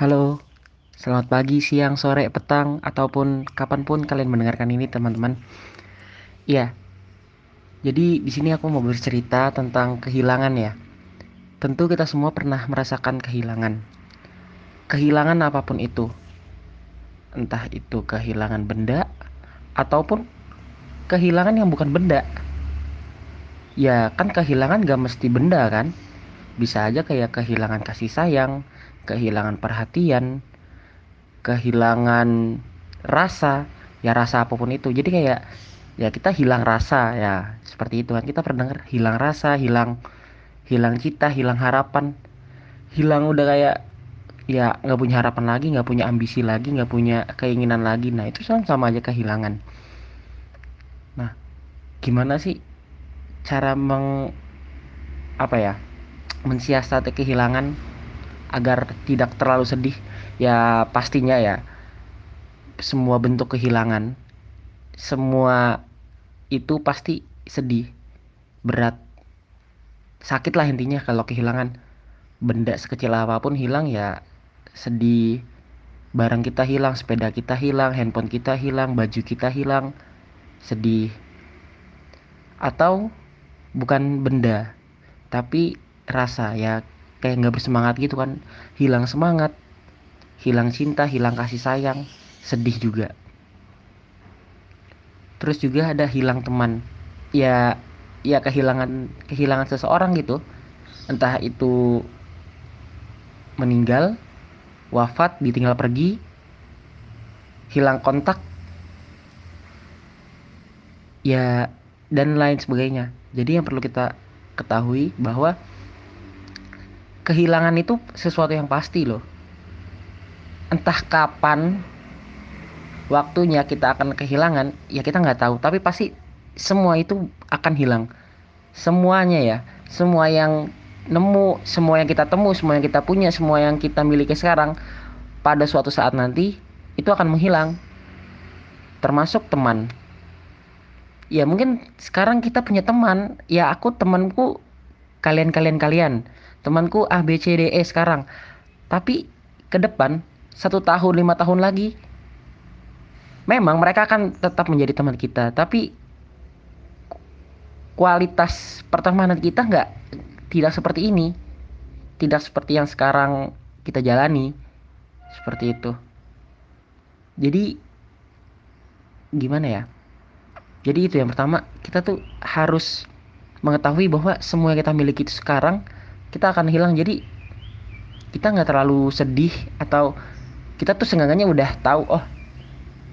Halo, selamat pagi, siang, sore, petang, ataupun kapan pun kalian mendengarkan ini, teman-teman. Iya, jadi di sini aku mau bercerita tentang kehilangan ya. Tentu kita semua pernah merasakan kehilangan. Kehilangan apa pun itu. Entah itu kehilangan benda ataupun kehilangan yang bukan benda. Ya, kan kehilangan gak mesti benda kan? Bisa aja kayak kehilangan kasih sayang, kehilangan perhatian, kehilangan rasa, ya rasa apa pun itu. Jadi kayak ya kita hilang rasa ya seperti itu kan kita pernah dengar hilang rasa, hilang hilang cita, hilang harapan, hilang udah kayak ya nggak punya harapan lagi, nggak punya ambisi lagi, nggak punya keinginan lagi. Nah itu sama sama aja kehilangan. Nah gimana sih cara meng apa ya mensiasati kehilangan agar tidak terlalu sedih ya pastinya ya semua bentuk kehilangan semua itu pasti sedih berat. Sakit lah intinya kalau kehilangan benda sekecil apa pun hilang ya sedih. Barang kita hilang sepeda kita hilang handphone kita hilang baju kita hilang sedih. Atau bukan benda tapi rasa ya kayak nggak bersemangat gitu kan. Hilang semangat hilang cinta hilang kasih sayang sedih juga. Terus juga ada hilang teman. Ya ya kehilangan kehilangan seseorang gitu. Entah itu meninggal wafat ditinggal pergi hilang kontak ya dan lain sebagainya. Jadi yang perlu kita ketahui bahwa kehilangan itu sesuatu yang pasti loh. Entah kapan waktunya kita akan kehilangan ya kita nggak tahu. Tapi pasti semua itu akan hilang. Semuanya ya. Semua yang nemu semua yang kita temu semua yang kita punya semua yang kita miliki sekarang pada suatu saat nanti itu akan menghilang. Termasuk teman. Ya mungkin sekarang kita punya teman. Ya aku temanku kalian kalian kalian temanku A B C D E sekarang. Tapi ke depan satu tahun lima tahun lagi memang mereka akan tetap menjadi teman kita. Tapi kualitas pertemanan kita nggak tidak seperti ini. Tidak seperti yang sekarang kita jalani. Seperti itu. Jadi gimana ya? Jadi itu yang pertama kita tuh harus mengetahui bahwa semua yang kita miliki itu sekarang kita akan hilang. Jadi kita nggak terlalu sedih atau kita tuh seenggaknya udah tahu oh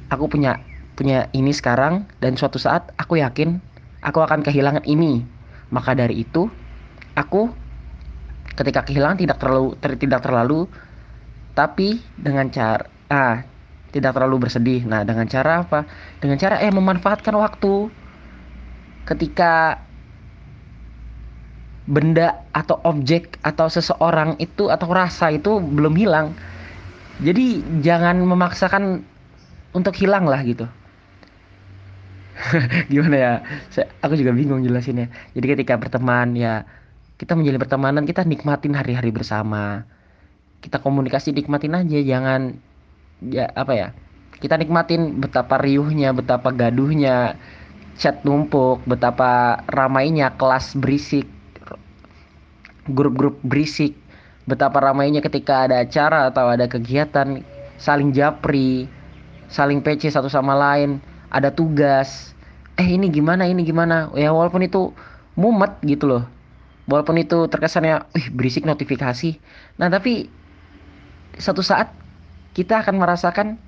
aku punya punya ini sekarang dan suatu saat aku yakin aku akan kehilangan ini. Maka dari itu aku ketika kehilangan tidak terlalu ter, tidak terlalu tapi dengan cara ah tidak terlalu bersedih. Nah dengan cara apa? Dengan cara eh memanfaatkan waktu. Ketika benda atau objek atau seseorang itu atau rasa itu belum hilang. Jadi jangan memaksakan untuk hilang lah gitu. Gimana ya? Saya, aku juga bingung jelasinnya. Jadi ketika berteman ya kita menjalin pertemanan kita nikmatin hari-hari bersama. Kita komunikasi nikmatin aja, jangan ya apa ya? Kita nikmatin betapa riuhnya, betapa gaduhnya, chat numpuk, betapa ramainya kelas berisik, grup-grup berisik. Betapa ramainya ketika ada acara atau ada kegiatan saling japri saling PC satu sama lain ada tugas. Eh ini gimana ini gimana? Ya walaupun itu mumet gitu loh. Walaupun itu terkesannya ih berisik notifikasi. Nah tapi satu saat kita akan merasakan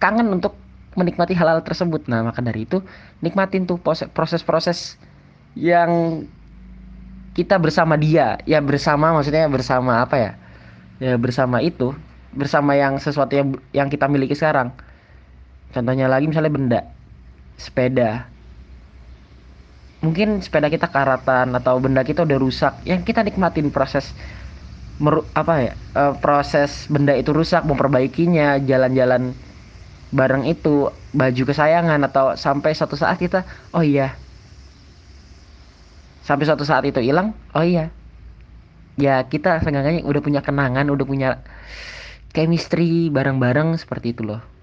kangen untuk menikmati hal-hal tersebut. Nah maka dari itu nikmatin tuh proses-proses yang kita bersama dia. Ya bersama maksudnya bersama apa ya? Ya bersama itu. Bersama yang sesuatu yang yang kita miliki sekarang. Contohnya lagi misalnya benda. Sepeda. Mungkin sepeda kita karatan atau benda kita udah rusak. Yang kita nikmatin proses meru, apa ya uh, proses benda itu rusak memperbaikinya jalan-jalan bareng itu baju kesayangan atau sampai suatu saat kita oh iya sampai suatu saat itu hilang oh iya. Ya kita seenggaknya udah punya kenangan udah punya chemistry bareng-bareng seperti itu loh